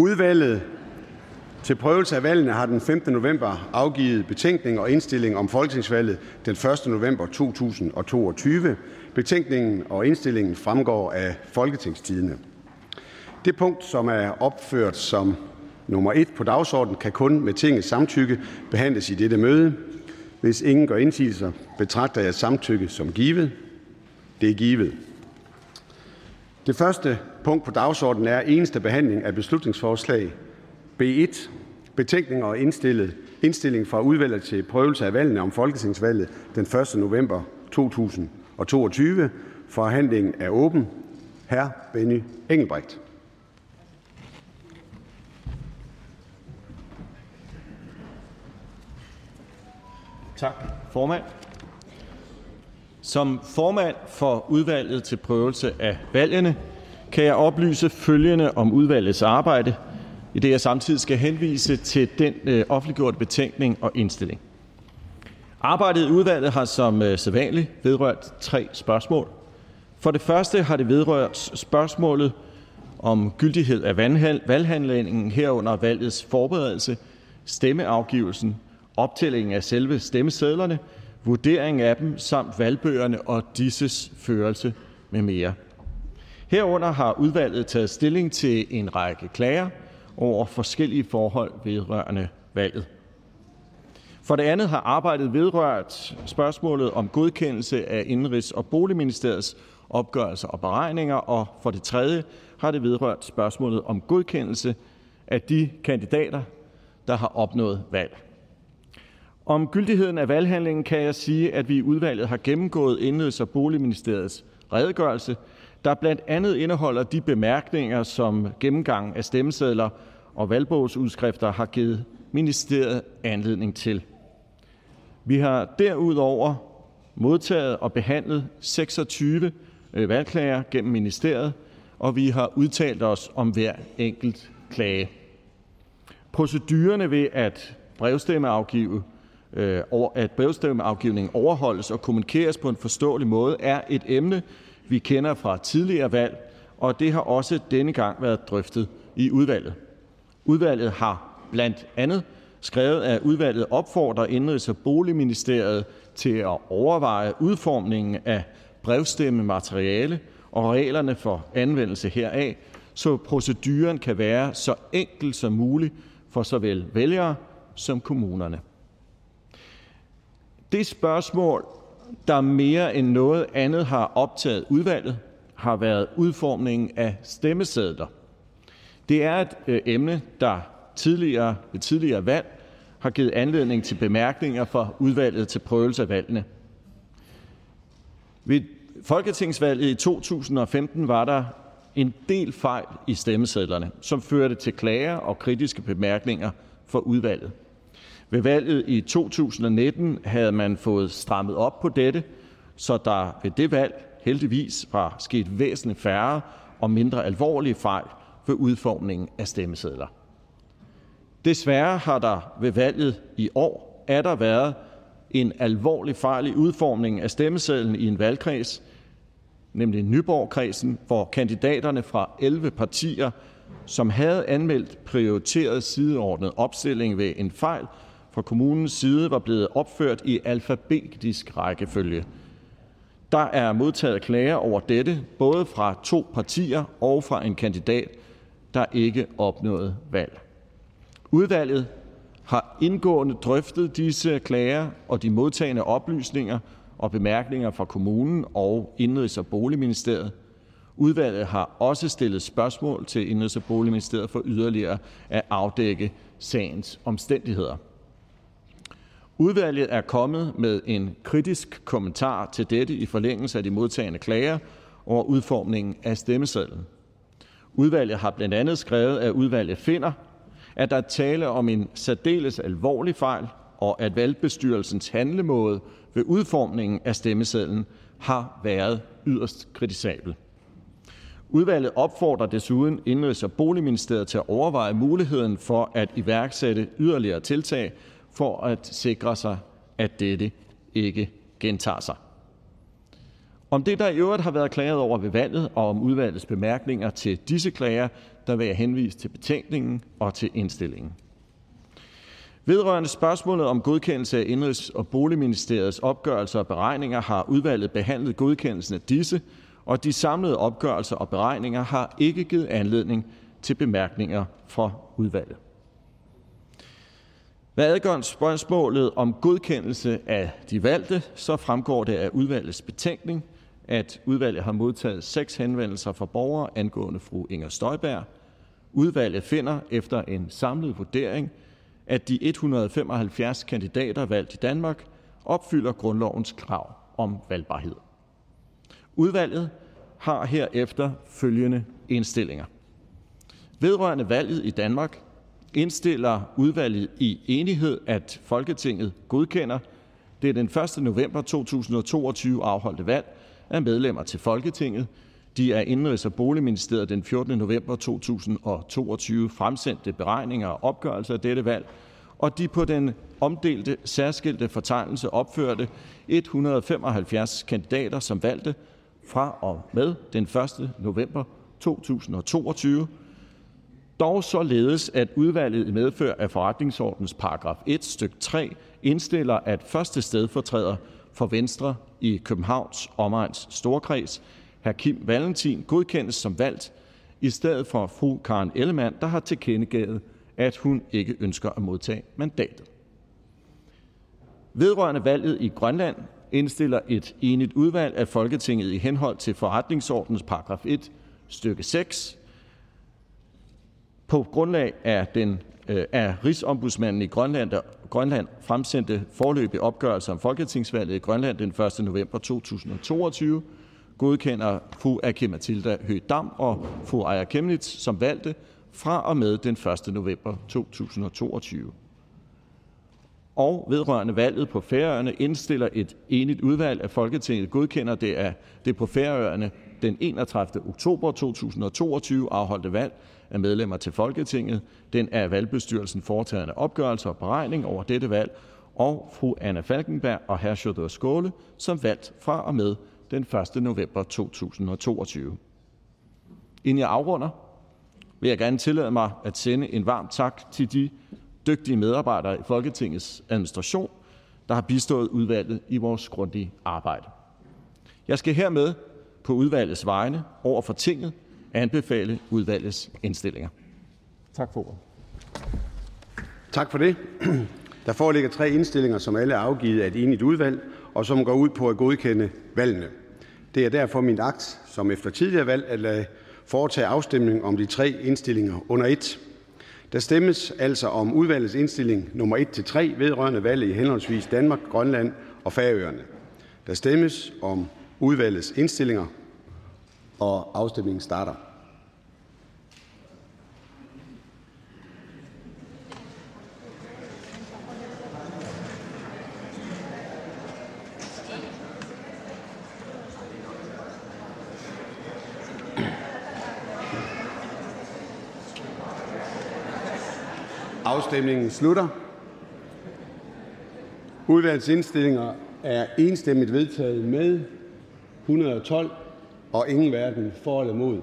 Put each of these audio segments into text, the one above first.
Udvalget til prøvelse af valgene har den 15. november afgivet betænkning og indstilling om folketingsvalget den 1. november 2022. Betænkningen og indstillingen fremgår af Folketingstidene. Det punkt, som er opført som nummer 1 på dagsordenen, kan kun med tingets samtykke behandles i dette møde. Hvis ingen gør indsigelser, betragter jeg samtykke som givet. Det er givet. Det første punkt på dagsordenen er eneste behandling af beslutningsforslag B1. Betænkning og indstilling fra udvalget til prøvelse af valgene om folketingsvalget den 1. november 2022. Forhandlingen er åben. Hr. Benny Engelbrecht. Tak, formand. Som formand for udvalget til prøvelse af valgene kan jeg oplyse følgende om udvalgets arbejde, i det jeg samtidig skal henvise til den øh, offentliggjorte betænkning og indstilling. Arbejdet i udvalget har som øh, sædvanligt vedrørt tre spørgsmål. For det første har det vedrørt spørgsmålet om gyldighed af valghandlingen herunder valgets forberedelse, stemmeafgivelsen, optællingen af selve stemmesedlerne, vurdering af dem samt valgbøgerne og disses førelse med mere. Herunder har udvalget taget stilling til en række klager over forskellige forhold vedrørende valget. For det andet har arbejdet vedrørt spørgsmålet om godkendelse af Indenrigs- og Boligministeriets opgørelser og beregninger, og for det tredje har det vedrørt spørgsmålet om godkendelse af de kandidater, der har opnået valg. Om gyldigheden af valghandlingen kan jeg sige, at vi i udvalget har gennemgået Indenrigs- og Boligministeriets redegørelse, der blandt andet indeholder de bemærkninger, som gennemgang af stemmesedler og valgbogsudskrifter har givet ministeriet anledning til. Vi har derudover modtaget og behandlet 26 øh, valgklager gennem ministeriet, og vi har udtalt os om hver enkelt klage. Procedurerne ved at brevstemmeafgive øh, at brevstemmeafgivningen overholdes og kommunikeres på en forståelig måde, er et emne, vi kender fra tidligere valg, og det har også denne gang været drøftet i udvalget. Udvalget har blandt andet skrevet, at udvalget opfordrer Indrigs- og Boligministeriet til at overveje udformningen af brevstemmemateriale og reglerne for anvendelse heraf, så proceduren kan være så enkel som muligt for såvel vælgere som kommunerne. Det spørgsmål, der mere end noget andet har optaget udvalget, har været udformningen af stemmesedler. Det er et øh, emne, der tidligere, ved tidligere valg har givet anledning til bemærkninger fra udvalget til prøvelse af valgene. Ved folketingsvalget i 2015 var der en del fejl i stemmesedlerne, som førte til klager og kritiske bemærkninger for udvalget. Ved valget i 2019 havde man fået strammet op på dette, så der ved det valg heldigvis var sket væsentligt færre og mindre alvorlige fejl ved udformningen af stemmesedler. Desværre har der ved valget i år er der været en alvorlig fejl i udformningen af stemmesedlen i en valgkreds, nemlig Nyborg-kredsen, hvor kandidaterne fra 11 partier, som havde anmeldt prioriteret sideordnet opstilling ved en fejl, fra kommunens side var blevet opført i alfabetisk rækkefølge. Der er modtaget klager over dette, både fra to partier og fra en kandidat, der ikke opnåede valg. Udvalget har indgående drøftet disse klager og de modtagende oplysninger og bemærkninger fra kommunen og Indrigs- og Boligministeriet. Udvalget har også stillet spørgsmål til Indrigs- og Boligministeriet for yderligere at afdække sagens omstændigheder. Udvalget er kommet med en kritisk kommentar til dette i forlængelse af de modtagende klager over udformningen af stemmesedlen. Udvalget har blandt andet skrevet, at udvalget finder, at der er tale om en særdeles alvorlig fejl, og at valgbestyrelsens handlemåde ved udformningen af stemmesedlen har været yderst kritisabel. Udvalget opfordrer desuden Indrigs- og Boligministeriet til at overveje muligheden for at iværksætte yderligere tiltag for at sikre sig, at dette ikke gentager sig. Om det, der i øvrigt har været klaget over ved valget, og om udvalgets bemærkninger til disse klager, der vil jeg henvise til betænkningen og til indstillingen. Vedrørende spørgsmålet om godkendelse af Indrigs- og Boligministeriets opgørelser og beregninger har udvalget behandlet godkendelsen af disse, og de samlede opgørelser og beregninger har ikke givet anledning til bemærkninger fra udvalget. Hvad adgår spørgsmålet om godkendelse af de valgte, så fremgår det af udvalgets betænkning, at udvalget har modtaget seks henvendelser fra borgere angående fru Inger Støjberg. Udvalget finder efter en samlet vurdering, at de 175 kandidater valgt i Danmark opfylder grundlovens krav om valgbarhed. Udvalget har herefter følgende indstillinger. Vedrørende valget i Danmark indstiller udvalget i enighed, at Folketinget godkender det den 1. november 2022 afholdte valg af medlemmer til Folketinget. De er Indrigs- og Boligministeriet den 14. november 2022 fremsendte beregninger og opgørelser af dette valg, og de på den omdelte særskilte fortegnelse opførte 175 kandidater som valgte fra og med den 1. november 2022, dog således at udvalget i medfør af forretningsordens paragraf 1 stykke 3 indstiller, at første stedfortræder for Venstre i Københavns Omegns Storkreds, hr. Kim Valentin, godkendes som valgt i stedet for fru Karen Ellemann, der har tilkendegivet, at hun ikke ønsker at modtage mandatet. Vedrørende valget i Grønland indstiller et enigt udvalg af Folketinget i henhold til forretningsordens paragraf 1 stykke 6 på grundlag af den øh, af Rigsombudsmanden i Grønland, der Grønland fremsendte forløbig opgørelse om folketingsvalget i Grønland den 1. november 2022, godkender fru Aki Mathilda Høgh-Dam og fru Aya Kemnitz som valgte fra og med den 1. november 2022. Og vedrørende valget på Færøerne indstiller et enigt udvalg af Folketinget godkender det af det på Færøerne den 31. oktober 2022 afholdte valg af medlemmer til Folketinget, den af valgbestyrelsen foretagende opgørelse og beregning over dette valg, og fru Anna Falkenberg og hr. Sjødør Skåle som valgt fra og med den 1. november 2022. Inden jeg afrunder, vil jeg gerne tillade mig at sende en varm tak til de dygtige medarbejdere i Folketingets administration, der har bistået udvalget i vores grundige arbejde. Jeg skal hermed på udvalgets vegne over for tinget anbefale udvalgets indstillinger. Tak for ordet. Tak for det. Der foreligger tre indstillinger, som alle er afgivet af et enigt udvalg, og som går ud på at godkende valgene. Det er derfor min akt, som efter tidligere valg, at lade foretage afstemning om de tre indstillinger under et. Der stemmes altså om udvalgets indstilling nummer 1-3 vedrørende valget i henholdsvis Danmark, Grønland og Færøerne. Der stemmes om udvalgets indstillinger, og afstemningen starter. Afstemningen slutter. Udvalgets indstillinger er enstemmigt vedtaget med 112 og ingen hverken for eller mod.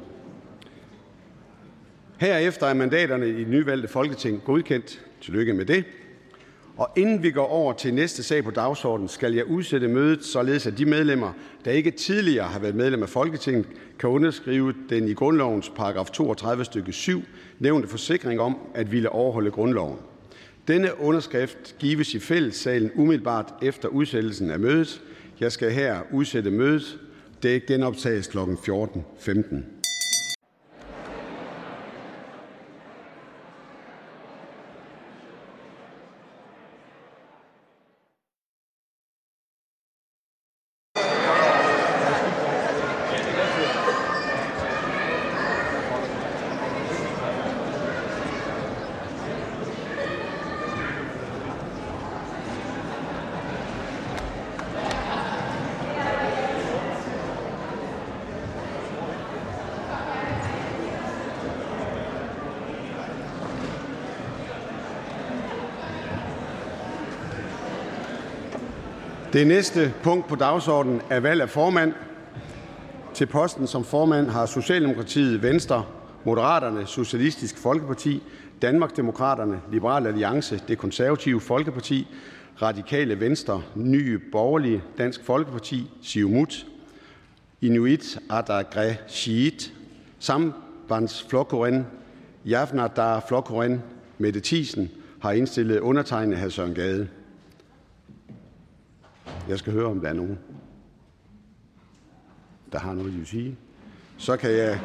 Herefter er mandaterne i det nyvalgte Folketing godkendt. Tillykke med det. Og inden vi går over til næste sag på dagsordenen, skal jeg udsætte mødet, således at de medlemmer, der ikke tidligere har været medlem af Folketinget, kan underskrive den i grundlovens paragraf 32 stykke 7 nævnte forsikring om at ville overholde grundloven. Denne underskrift gives i fællessalen umiddelbart efter udsættelsen af mødet. Jeg skal her udsætte mødet. Det genoptages kl. 14.15. Det næste punkt på dagsordenen er valg af formand. Til posten som formand har Socialdemokratiet, Venstre, Moderaterne, Socialistisk Folkeparti, Danmarksdemokraterne, Liberal Alliance, Det Konservative Folkeparti, Radikale Venstre, Nye Borgerlige, Dansk Folkeparti, Siumut, Inuit Ataqatigiit, Sambandsflokkurin, Javnaðar Flokkurin, Mette Thiesen har indstillet undertegnet hr. Søren Gade. Jeg skal høre, om der er nogen, der har noget, de vil sige. Så kan jeg,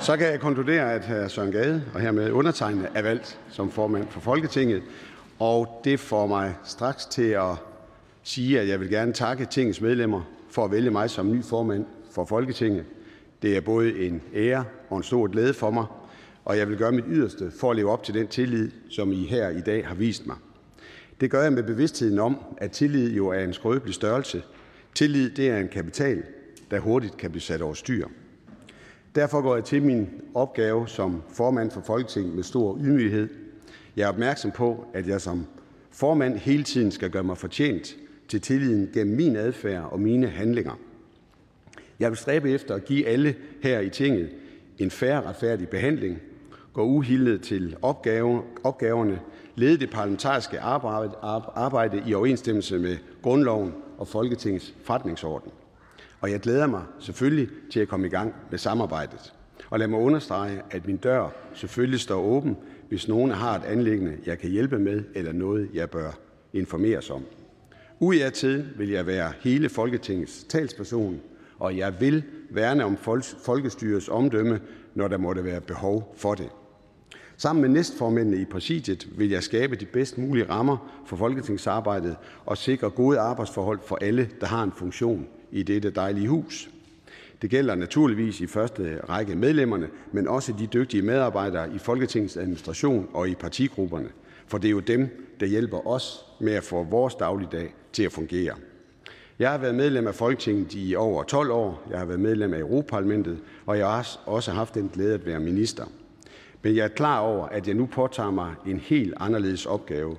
så kan jeg konkludere, at hr. Søren Gade og hermed undertegnet er valgt som formand for Folketinget. Og det får mig straks til at sige, at jeg vil gerne takke tingets medlemmer for at vælge mig som ny formand for Folketinget. Det er både en ære og en stor glæde for mig, og jeg vil gøre mit yderste for at leve op til den tillid, som I her i dag har vist mig. Det gør jeg med bevidstheden om, at tillid jo er en skrøbelig størrelse. Tillid det er en kapital, der hurtigt kan blive sat over styr. Derfor går jeg til min opgave som formand for Folketinget med stor ydmyghed. Jeg er opmærksom på, at jeg som formand hele tiden skal gøre mig fortjent til tilliden gennem min adfærd og mine handlinger. Jeg vil stræbe efter at give alle her i tinget en færre retfærdig behandling, gå uhildet til opgave, opgaverne, lede det parlamentariske arbejde, arbejde i overensstemmelse med grundloven og Folketingets forretningsorden. Og jeg glæder mig selvfølgelig til at komme i gang med samarbejdet. Og lad mig understrege, at min dør selvfølgelig står åben, hvis nogen har et anlæggende, jeg kan hjælpe med, eller noget, jeg bør informeres om. Udadtil vil jeg være hele Folketingets talsperson, og jeg vil værne om folkestyrets omdømme, når der måtte være behov for det. Sammen med næstformændene i præsidiet vil jeg skabe de bedst mulige rammer for folketingsarbejdet og sikre gode arbejdsforhold for alle, der har en funktion i dette dejlige hus. Det gælder naturligvis i første række medlemmerne, men også de dygtige medarbejdere i Folketingets administration og i partigrupperne, for det er jo dem, der hjælper os med at få vores dagligdag til at fungere. Jeg har været medlem af Folketinget i over 12 år. Jeg har været medlem af Europaparlamentet, og jeg har også haft den glæde at være minister. Men jeg er klar over, at jeg nu påtager mig en helt anderledes opgave,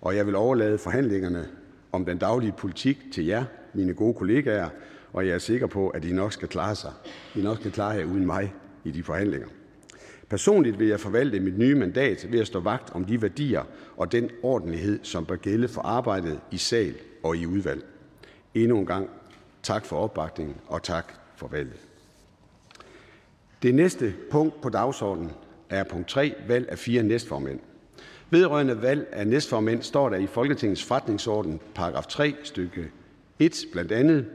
og jeg vil overlade forhandlingerne om den daglige politik til jer, mine gode kollegaer, og jeg er sikker på, at I nok skal klare sig. I nok skal klare jer uden mig i de forhandlinger. Personligt vil jeg forvalte mit nye mandat ved at stå vagt om de værdier og den ordentlighed, som bør gælde for arbejdet i sal og i udvalg. Endnu en gang tak for opbakningen og tak for valget. Det næste punkt på dagsordenen er punkt 3, valg af fire næstformænd. Vedrørende valg af næstformænd står der i Folketingets forretningsorden paragraf 3 stykke 1 blandt andet,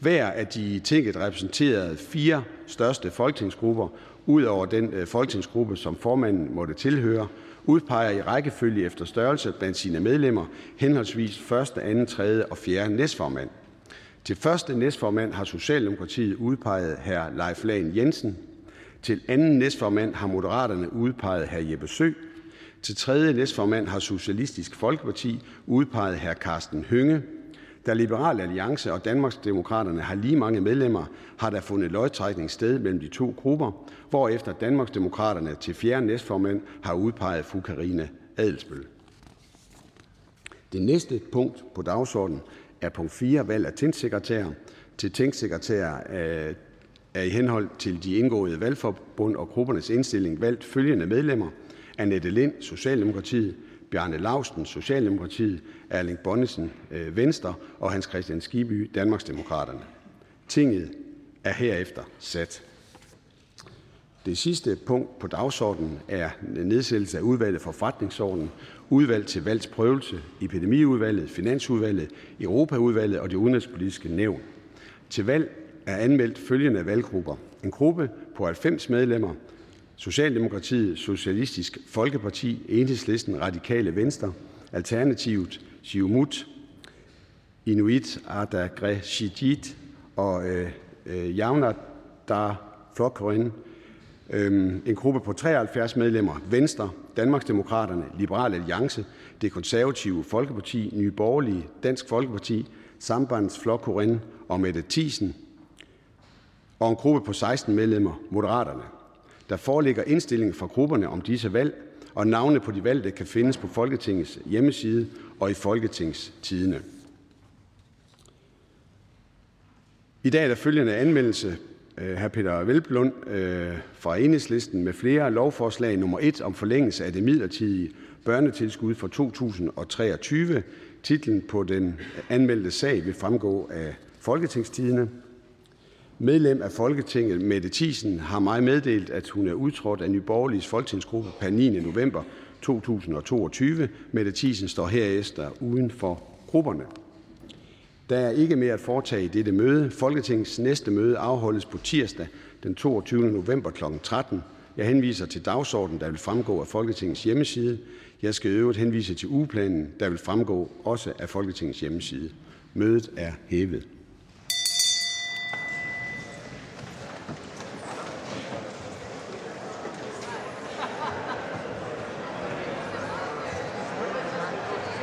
hver af de tinget repræsenterede fire største folketingsgrupper, ud over den øh, folketingsgruppe, som formanden måtte tilhøre, udpeger i rækkefølge efter størrelse blandt sine medlemmer henholdsvis første, anden, tredje og fjerde næstformand. Til første næstformand har Socialdemokratiet udpeget hr. Leif Lahn Jensen. Til anden næstformand har Moderaterne udpeget hr. Jeppe Sø. Til tredje næstformand har Socialistisk Folkeparti udpeget hr. Carsten Hønge. Da Liberal Alliance og Danmarksdemokraterne har lige mange medlemmer, har der fundet lodtrækning sted mellem de to grupper, hvorefter Danmarksdemokraterne til fjerde næstformand har udpeget fru Karina Adelsbøl. Det næste punkt på dagsordenen er punkt 4, valg af tingsekretær. Til tingsekretær øh, er i henhold til de indgåede valgforbund og gruppernes indstilling valgt følgende medlemmer: Annette Lind, Socialdemokratiet, Bjarne Lausten, Socialdemokratiet, Erling Bonnesen, øh, Venstre og Hans Christian Skiby, Danmarksdemokraterne. Tinget er herefter sat. Det sidste punkt på dagsordenen er nedsættelse af udvalget for forretningsordenen, udvalg til valgsprøvelse, epidemiudvalget, finansudvalget, Europaudvalget og det udenrigspolitiske nævn. Til valg er anmeldt følgende valggrupper. En gruppe på 90 medlemmer, Socialdemokratiet, Socialistisk Folkeparti, Enhedslisten, Radikale Venstre, Alternativet, Siumut, Inuit Ataqatigiit og øh, øh, Javnaðar Øhm, en gruppe på 73 medlemmer, Venstre, Danmarksdemokraterne, Liberal Alliance, Det Konservative Folkeparti, Nye Borgerlige, Dansk Folkeparti, Sambandsflokkurin og Mette Thiesen, og en gruppe på 16 medlemmer, Moderaterne. Der foreligger indstilling fra grupperne om disse valg, og navne på de valgte kan findes på Folketingets hjemmeside og i Folketingstidene. I dag er der følgende anmeldelse øh, hr. Peter Velblund øh, fra Enhedslisten med flere lovforslag nummer 1 om forlængelse af det midlertidige børnetilskud for 2023. Titlen på den anmeldte sag vil fremgå af Folketingstidene. Medlem af Folketinget Mette Thiesen har mig meddelt, at hun er udtrådt af Nye Borgerliges folketingsgruppe per 9. november 2022. Mette Thiesen står herefter uden for grupperne. Der er ikke mere at foretage i dette møde. Folketingets næste møde afholdes på tirsdag den 22. november kl. 13. Jeg henviser til dagsordenen, der vil fremgå af Folketingets hjemmeside. Jeg skal i øvrigt henvise til ugeplanen, der vil fremgå også af Folketingets hjemmeside. Mødet er hævet.